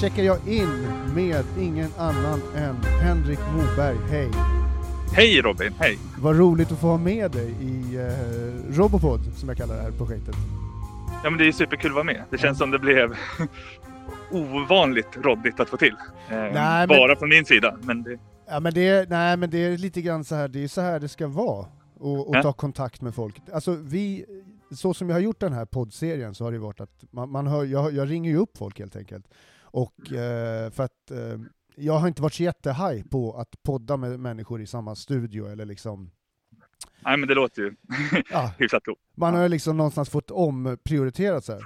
checkar jag in med ingen annan än Henrik Moberg. Hej! Hej Robin, hej! Vad roligt att få ha med dig i eh, Robopod, som jag kallar det här projektet. Ja men det är superkul att vara med. Det känns som det blev ovanligt råddigt att få till. Eh, Nej, men- Bara från min sida. Men det, Ja, men det, är, nej, men det är lite grann så här, det är så här det ska vara. Och, och Ja. ta kontakt med folk. Alltså vi, så som jag har gjort den här poddserien så har det varit att man, man hör, jag, jag ringer ju upp folk helt enkelt. Och eh, för att eh, jag har inte varit så jättehaj på att podda med människor i samma studio eller liksom, nej men det låter ju ja, hyfsat klokt. man har ju liksom någonstans fått omprioriterat så här.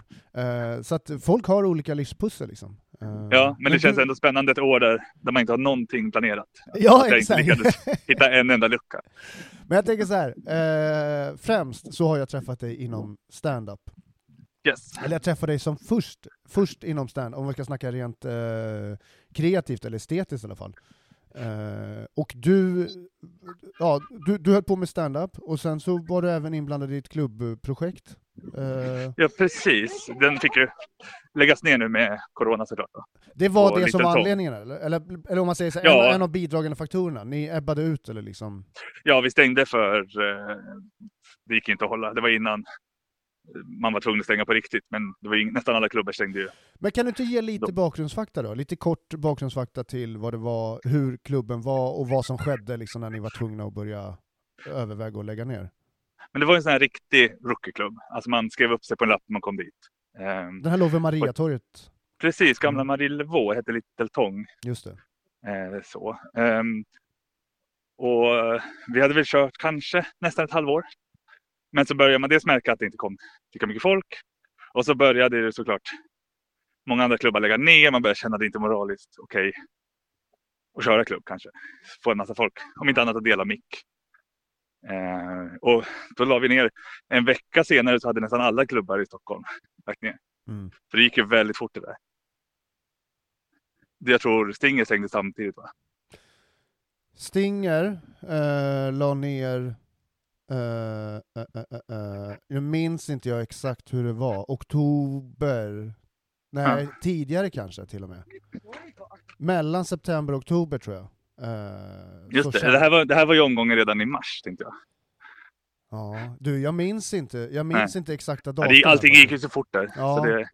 Eh, så att folk har olika livspussel liksom. Eh, Ja, men det känns ändå spännande ett år där, där man inte har någonting planerat. Ja, Att jag inte exakt. lyckades hitta en enda lucka. Men jag tänker så här, eh, främst så har jag träffat dig inom stand-up. Yes. Eller jag träffade dig som först, först inom stand om vi ska snacka rent eh, kreativt eller estetiskt i alla fall. Eh, och du, ja, du, du höll på med stand-up och sen så var du även inblandad i ett klubbprojekt. Eh, Ja, precis. Den fick ju läggas ner nu med corona såklart. Det var Och det som var anledningen eller? eller? Eller om man säger så, Ja. en, en av bidragande faktorerna, ni ebbade ut eller liksom? Ja, vi stängde för eh, det gick inte att hålla. Det var innan man var tvungen att stänga på riktigt, men det var ing- nästan alla klubbar stängde ju. Men kan du inte ge lite bakgrundsfakta då? Lite kort bakgrundsfakta till vad det var, hur klubben var och vad som skedde liksom när ni var tvungna att börja överväga att lägga ner. Men det var en sån här riktig rookieklubb. Alltså man skrev upp sig på en lapp när man kom dit. Eh, Den här låg vid Mariatorget, precis, gamla Mm. Marielevå hette Little Tång. just det. Eh, så. Ehm, och vi hade väl kört kanske nästan ett halvår. Men så började man dels märka att det inte kom lika mycket folk. Och så började det såklart många andra klubbar lägga ner. Man började känna att det inte är moraliskt okej att köra klubb kanske. Få en massa folk, om inte annat att dela mick. Eh, och då la vi ner. En vecka senare så hade nästan alla klubbar i Stockholm lagt ner. Mm. Så det gick ju väldigt fort det där. Det Jag tror Stinger stängde samtidigt va? Stinger eh, la ner, eh, eh, eh, jag minns inte jag exakt hur det var, oktober, nej tidigare kanske till och med. Mellan september och oktober tror jag. Eh, Just det, kände- det här, var, det här var ju omgången redan i mars tänkte jag. Ja, du jag minns inte, jag minns inte exakta datum. allting gick ju så fort där. Ja. Så det,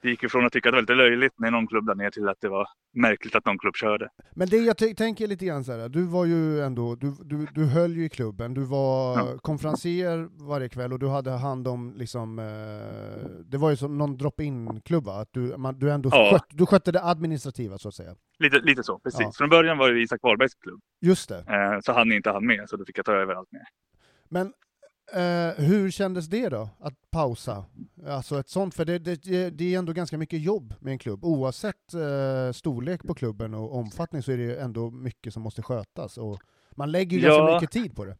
det gick ju från att tycka att det var lite löjligt när någon klubb där ner till att det var märkligt att någon klubb körde. Men det jag tänker lite grann så här, du var ju ändå, du, du, du höll ju i klubben, du var Ja. konferencier varje kväll och du hade hand om liksom, eh, det var ju som någon drop-in klubb va? Att du, man, du ändå Ja. skött, du skötte det administrativa så att säga. Lite, lite så, precis. Ja. Från början var det Isak Wahlbergs klubb. Just det. Eh, så han inte han med, så då fick jag ta över allt mer. Men eh, hur kändes det då, att pausa? Alltså ett sånt, för det, det, det är ändå ganska mycket jobb med en klubb. Oavsett eh, storlek på klubben och omfattning så är det ju ändå mycket som måste skötas. Och man lägger ju ganska Ja. mycket tid på det.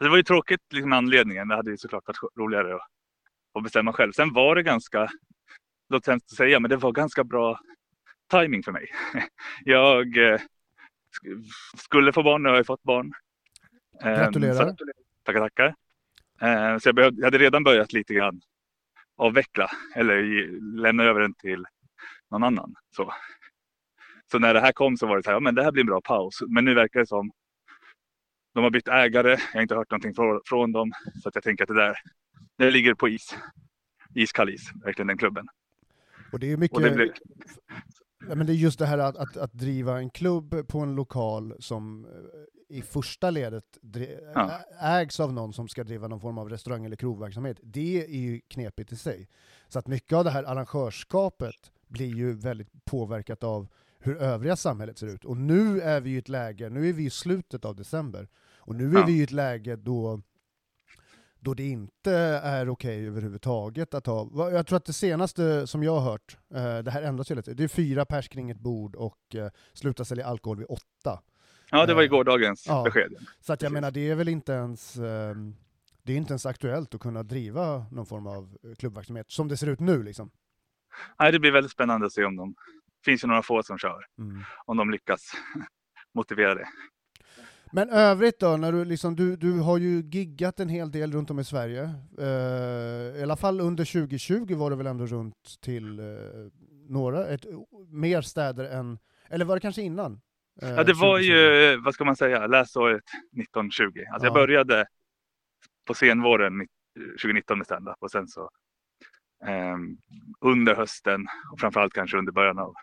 Det var ju tråkigt liksom, med anledningen. Det hade ju såklart varit roligare att, att bestämma själv. Sen var det ganska, låter hemskt att säga, men det var ganska bra timing för mig. Jag eh, sk- skulle få barn, nu har jag fått barn. Eh, Gratulerar. så- Tackar, tackar. Eh, Så jag, behövde, jag hade redan börjat lite grann avveckla eller lämna över den till någon annan. Så. så när det här kom så var det så här, ja men det här blir en bra paus. Men nu verkar det som de har bytt ägare. Jag har inte hört någonting från, från dem. Så att jag tänker att det där, det ligger på is. Iskall is, verkligen den klubben. Och det är mycket, det blir, ja, men det är just det här att, att, att driva en klubb på en lokal som i första ledet Ja. ägs av någon som ska driva någon form av restaurang eller krogverksamhet. Det är ju knepigt i sig. Så att mycket av det här arrangörskapet blir ju väldigt påverkat av hur övriga samhället ser ut. Och nu är vi i ett läge, nu är vi i slutet av december, och nu är Ja. vi i ett läge då då det inte är okej överhuvudtaget att ha, jag tror att det senaste som jag har hört, eh, det här ändras ju lite, det är fyra pers kring ett bord och eh, sluta sälja alkohol vid åtta. Ja, det var Eh, ju gårdagens ja. besked. Så att jag Precis. menar, det är väl inte ens, eh, det är inte ens aktuellt att kunna driva någon form av eh, klubbverksamhet, som det ser ut nu liksom. Nej, det blir väldigt spännande att se om de, det finns ju några få som kör, Mm. om de lyckas motivera det. Men övrigt då, när du, liksom, du, du har ju giggat en hel del runt om i Sverige. Eh, I alla fall under 2020 var det väl ändå runt till eh, några, ett, mer städer än, eller var det kanske innan? Eh, Ja, det var 2020? ju, vad ska man säga, läsåret 1920. Alltså jag Ja. började på senvåren 2019 med stand-up och sen så ehm, under hösten och framförallt kanske under början av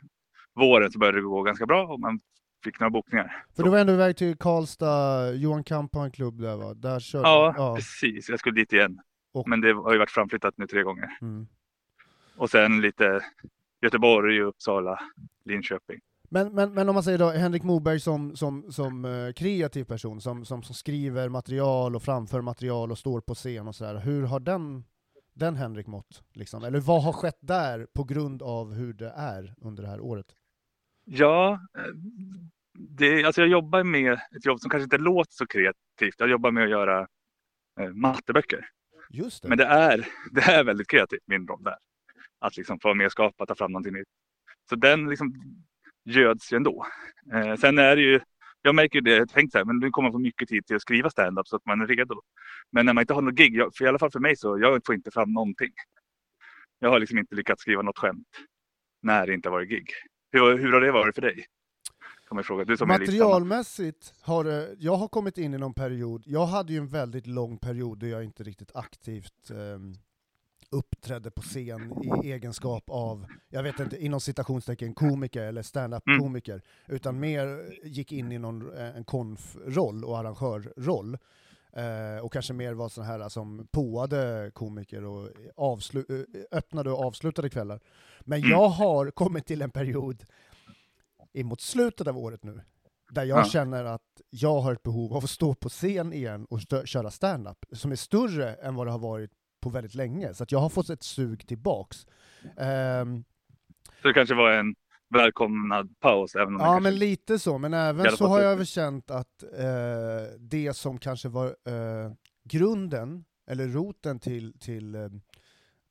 våren så började det gå ganska bra och man fick några bokningar. För du var ändå iväg till Karlstad, Johan Kamp har en klubb där va? Där körde Ja, ja. precis. Jag skulle dit igen. Och- Men det har ju varit framflyttat nu tre gånger. Mm. Och sen lite Göteborg, Uppsala, Linköping. Men, men, men om man säger då Henrik Moberg som, som, som eh, kreativ person, som, som, som skriver material och framför material och står på scen och sådär, hur har den, den Henrik mått? Liksom? Eller vad har skett där på grund av hur det är under det här året? Ja, eh, det, alltså jag jobbar med ett jobb som kanske inte låter så kreativt. Jag jobbar med att göra eh, matteböcker. Just det. Men det är, det är väldigt kreativt, min roll där. Att liksom få vara med och skapa, ta fram någonting nytt. Så den liksom göds ju ändå. Eh, sen är det ju, jag märker det, jag tänkte så här, men nu kommer man få mycket tid till att skriva stand-up så att man är redo. Men när man inte har något gig, jag, för i alla fall för mig så, jag får inte fram någonting. Jag har liksom inte lyckats skriva något skämt när det inte har varit gig. Hur, hur har det varit för dig? Fråga. Du som är. Materialmässigt har eh, jag har kommit in i någon period, jag hade ju en väldigt lång period där jag inte riktigt aktivt eh, uppträdde på scen i egenskap av, jag vet inte, inom citationstecken komiker eller stand-up-komiker, utan mer gick in i någon, eh, en konf-roll och arrangörroll. Eh, och kanske mer var sådana här som påade komiker och avslu- eh, öppnade och avslutade kvällar. Men Mm. jag har kommit till en period emot slutet av året nu, där jag Ja. känner att jag har ett behov av att stå på scen igen och stö- köra stand-up, som är större än vad det har varit på väldigt länge. Så att jag har fått ett sug tillbaks. Ehm, Så det kanske var en välkomnad paus. Även om ja, men lite så. Men även så har jag väl känt att eh, det som kanske var eh, grunden, eller roten till, till, eh,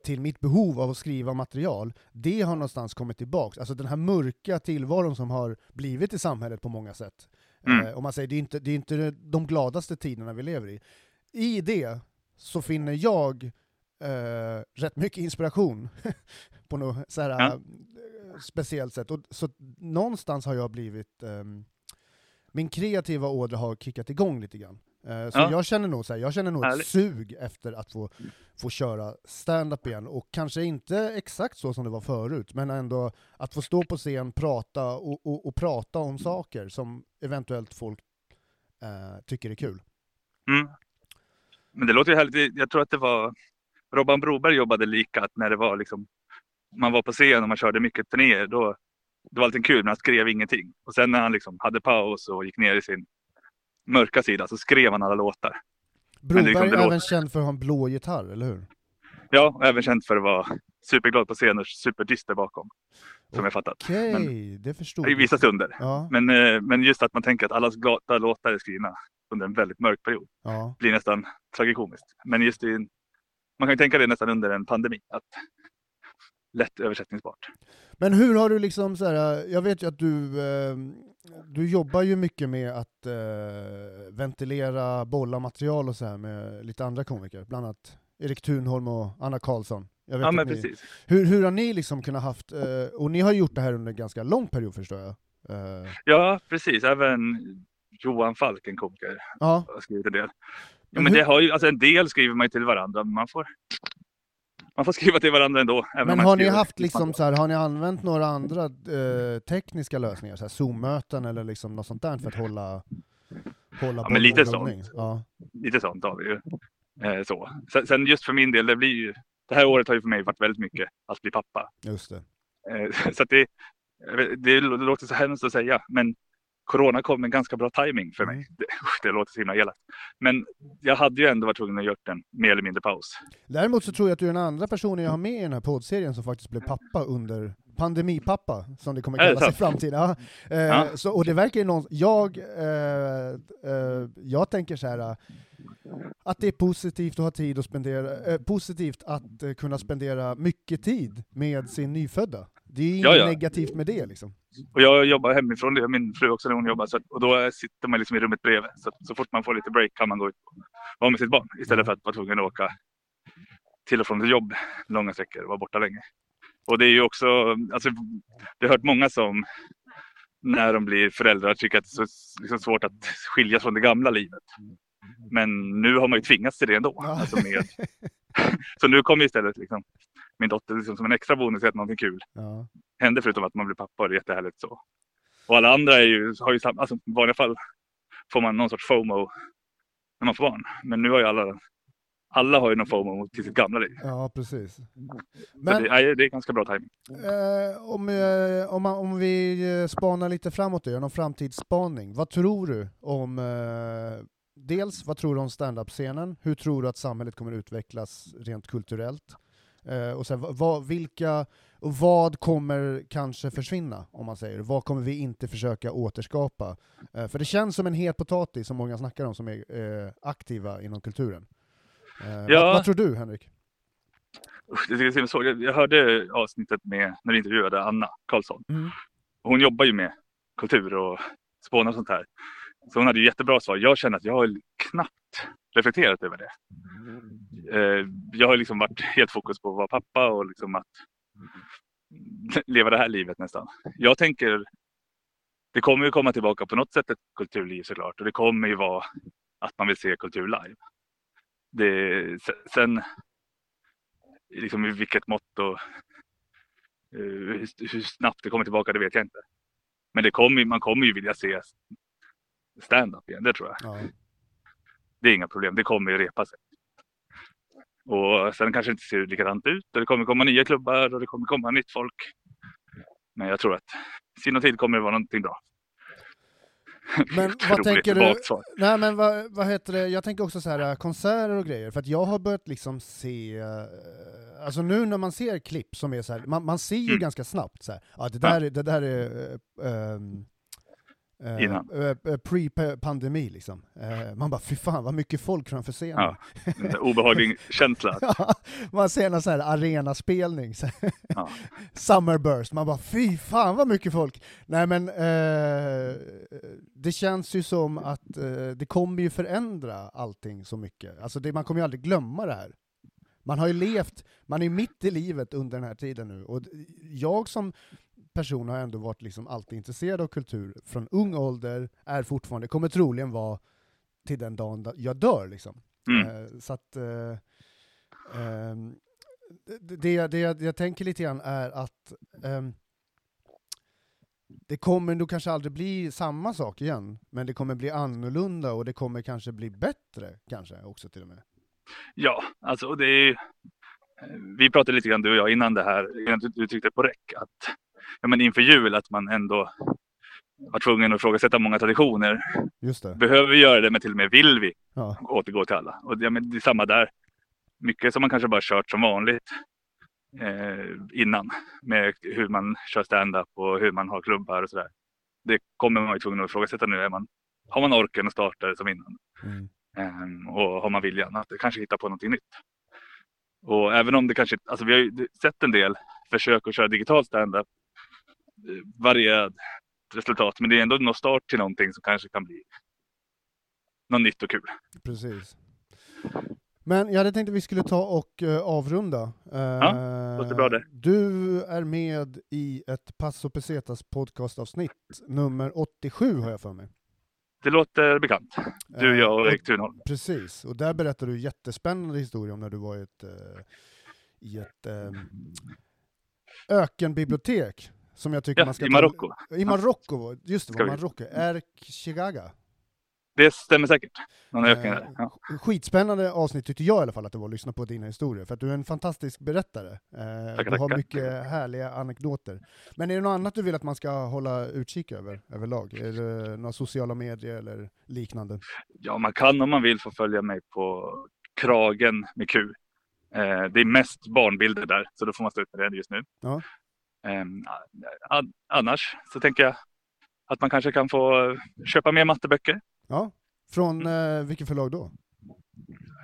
till mitt behov av att skriva material, det har någonstans kommit tillbaks. Alltså den här mörka tillvaron som har blivit i samhället på många sätt. Mm. Eh, om man säger, det är, inte, det är inte de gladaste tiderna vi lever i. I det så finner jag eh, rätt mycket inspiration på något så här, Ja. eh, speciellt sätt. Och, så någonstans har jag blivit, ehm, min kreativa ådra har kickat igång lite grann. Eh, så Ja. jag känner nog, så här, jag känner nog ett sug efter att få, få köra stand-up igen, och kanske inte exakt så som det var förut, men ändå att få stå på scen, prata och, och, och prata om saker som eventuellt folk eh, tycker är kul. Mm. Men det låter ju härligt. Jag tror att det var Robban Broberg jobbade lika, att när det var liksom man var på scen och man körde mycket turnéer, då det var alltid kul, men han skrev ingenting. Och sen när han liksom hade paus och gick ner i sin mörka sida så skrev han alla låtar. Broberg liksom, är även låter- känd för att ha en blå gitarr, eller hur? Ja, även känt för att vara superglad på scen och superdyster bakom. Som jag fattat. Okej, det förstod I jag. vissa stunder. Ja, Men, eh, men just att man tänker att allas glada låtar är skrivna under en väldigt mörk period ja. blir nästan tragikomiskt. Men just i en, man kan tänka det nästan under en pandemi. Att lätt översättningsbart. Men hur har du liksom så här, jag vet ju att du, eh, du jobbar ju mycket med att eh, ventilera, bolla material och så här med lite andra komiker, bland annat Erik Thunholm och Anna Karlsson. Ja men ni, precis. hur, hur har ni liksom kunnat haft, eh, och ni har gjort det här under en ganska lång period förstår jag? Ja precis, även Johan Falk, en komiker, ja, har skrivit en del. Ja, Men det har ju, alltså en del skriver man ju till varandra, men man får, man får skriva till varandra ändå. Men har ni haft liksom så här, har ni använt några andra eh, tekniska lösningar, så här Zoom-möten eller liksom något sånt där för att hålla, hålla Ja, men lite sånt. Ja, Lite sånt har vi ju. Eh, så. Sen, sen just för min del, det blir ju, det här året har ju för mig varit väldigt mycket att bli pappa. just det. Eh, så att det, det låter så hemskt att säga, men Corona kom med ganska bra timing för mig. Det, det låter så himla elakt. Men jag hade ju ändå varit tvungen att göra en mer eller mindre paus. Däremot så tror jag att du är den andra personen jag har med i den här poddserien som faktiskt blev pappa under pandemipappa, som det kommer det kallas i framtiden. Ja. Eh, Ja. Så, och det verkar ju någon, jag, eh, eh, jag tänker så här eh, att det är positivt att ha tid att spendera, eh, positivt att eh, kunna spendera mycket tid med sin nyfödda. Det är ju inget ja. negativt med det liksom. Och jag jobbar hemifrån, det gör min fru också när hon jobbar. Så att, och då sitter man liksom i rummet bredvid. Så, att, så fort man får lite break kan man gå ut och vara med sitt barn. Istället för att vara tvungen att åka till och från ett jobb långa sträckor och vara borta länge. Och det är ju också, alltså, det har hört många som när de blir föräldrar tycker att det är så liksom, svårt att skiljas från det gamla livet. Men nu har man ju tvingats till det ändå. Ja. Alltså med, så nu kommer istället liksom, min dotter liksom, som en extra bonus att någonting kul Ja. händer förutom att man blir pappa och det är jättehärligt så. Och alla andra är ju, har ju samma, alltså i vanliga fall får man någon sorts FOMO när man får barn. Men nu har ju alla, alla har ju någon FOMO till sitt gamla liv. ja, precis. Men det, är, det är ganska bra timing. eh, om, eh, om, man, om vi eh, spanar lite framåt, gör någon framtidsspaning. Vad tror du om eh, Dels, vad tror du om standup-scenen? Hur tror du att samhället kommer utvecklas rent kulturellt? Eh, och sen, vad- vilka, vad kommer kanske försvinna, om man säger? Vad kommer vi inte försöka återskapa? Eh, för det känns som en het potatis som många snackar om, som är eh, aktiva inom kulturen. Ja. vad, vad tror du, Henrik? Det så. Jag, hörde avsnittet med när du intervjuade Anna Karlsson. Mm. Hon jobbar ju med kultur och spånar och sånt här. Så hon hade ju jättebra svar. Jag känner att jag har knappt reflekterat över det. Eh, jag har liksom varit helt fokus på att vara pappa och liksom att leva det här livet nästan. Jag tänker, det kommer ju komma tillbaka på något sätt ett kulturliv såklart och det kommer ju vara att man vill se kultur live. Det, sen liksom i vilket mått och eh, hur, hur snabbt det kommer tillbaka, det vet jag inte. Men det kommer, man kommer ju vilja se stand-up igen, det tror jag. Ja. Det är inga problem, det kommer ju repa sig. Och sen kanske det inte ser likadant ut och det kommer komma nya klubbar och det kommer komma nytt folk. Men jag tror att i sinom tid kommer det vara någonting bra. Men vad tänker du? Nej men vad, vad heter det, jag tänker också så här äh, konserter och grejer, för att jag har börjat liksom se, äh, alltså nu när man ser klipp som är så här, man, man ser ju Mm. ganska snabbt så här, ja det där, är- det där är äh, äh, Innan. äh, äh, pre-pandemi liksom. Man bara fy fan vad mycket folk framför scenen. Ja. Sån obehaglig känsla. Ja, man ser någon så här arenaspelning. Ja. Summerburst, man bara fy fan vad mycket folk! Nej men eh, det känns ju som att eh, det kommer ju förändra allting så mycket. Alltså det, man kommer ju aldrig glömma det här. Man har ju levt, man är mitt i livet under den här tiden nu, och jag som person har ändå varit liksom alltid intresserad av kultur från ung ålder, är fortfarande, kommer troligen vara till den dagen da- jag dör liksom. Mm. Eh, Så att eh, ehm, det, det, det jag, jag tänker lite grann är att ehm, det kommer nog kanske aldrig bli samma sak igen, men det kommer bli annorlunda och det kommer kanske bli bättre kanske också till och med. Ja, alltså och det är ju- Vi pratade lite grann du och jag innan det här, innan du, du tryckte på räck, att ja, men inför jul att man ändå var tvungen att ifrågasätta många traditioner. Det. Behöver vi göra det, men till och med vill vi Ja, återgå till alla? Och ja, men det är samma där. Mycket som man kanske bara kört som vanligt eh, innan med hur man kör stand-up och hur man har klubbar och sådär. Det kommer man ju tvungen att ifrågasätta nu. Är man, har man orken att starta det som innan? mm. Ehm, och har man viljan att kanske hitta på någonting nytt. Och även om det kanske, alltså vi har ju sett en del försök att köra digital standup, eh, varierad resultat, men det är ändå någon start till någonting som kanske kan bli något nytt och kul. precis. Men jag hade tänkt att vi skulle ta och eh, avrunda. Eh, låter bra det. Du är med i ett Passo Pesetas podcastavsnitt, nummer 87 har jag för mig. Det låter bekant. Du, Eh, jag och Erik Thunholm. Precis, och där berättar du jättespännande historia om när du var i ett, i ett ökenbibliotek. Som jag tycker Ja, man ska i Marocko. I Marocko, just det, Marocko. Erkchigaga. Det stämmer säkert. Någon ökning Eh, där. Ja. Skitspännande avsnitt tyckte jag i alla fall att det var att lyssna på dina historier, för att du är en fantastisk berättare. Eh, Tackar, du har tackar. mycket härliga anekdoter. Men är det något annat du vill att man ska hålla utkik över överlag? Är det några sociala medier eller liknande? ja, man kan om man vill få följa mig på Kragen med Q. Eh, det är mest barnbilder där, så då får man stå ut med det just nu. Ja. Ehm, annars så tänker jag att man kanske kan få eh, köpa mer matteböcker. Ja, från eh, vilket förlag då?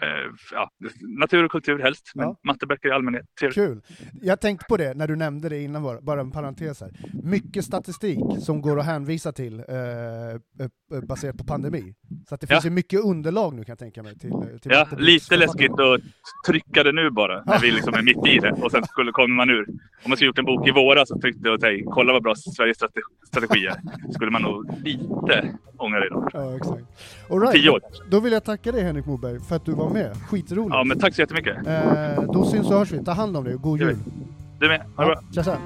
Eh, ja, natur och kultur helst, men Ja. matteböcker i allmänhet. Trevligt. Kul. Jag tänkte på det när du nämnde det innan, bara, en parentes här. Mycket statistik som går att hänvisa till eh, eh, baserat på pandemi. Så att det Ja. finns ju mycket underlag nu kan jag tänka mig. Till, till Ja, lite läskigt att trycka det nu bara, när vi liksom är mitt i det. Och sen skulle komma man ur. Om man skulle gjort en bok i våras och tryckte och säg, kolla vad bra Sveriges strate- strategi är. Skulle man nog lite ångra det då. Ja, exakt. All right, Tio år. Då vill jag tacka dig Henrik Moberg för att du var med. Skitroligt. Ja, men tack så jättemycket. eh, då syns och hörs vi. Ta hand om dig och god jul. Du med. Ha det bra. Ja, tja, tja.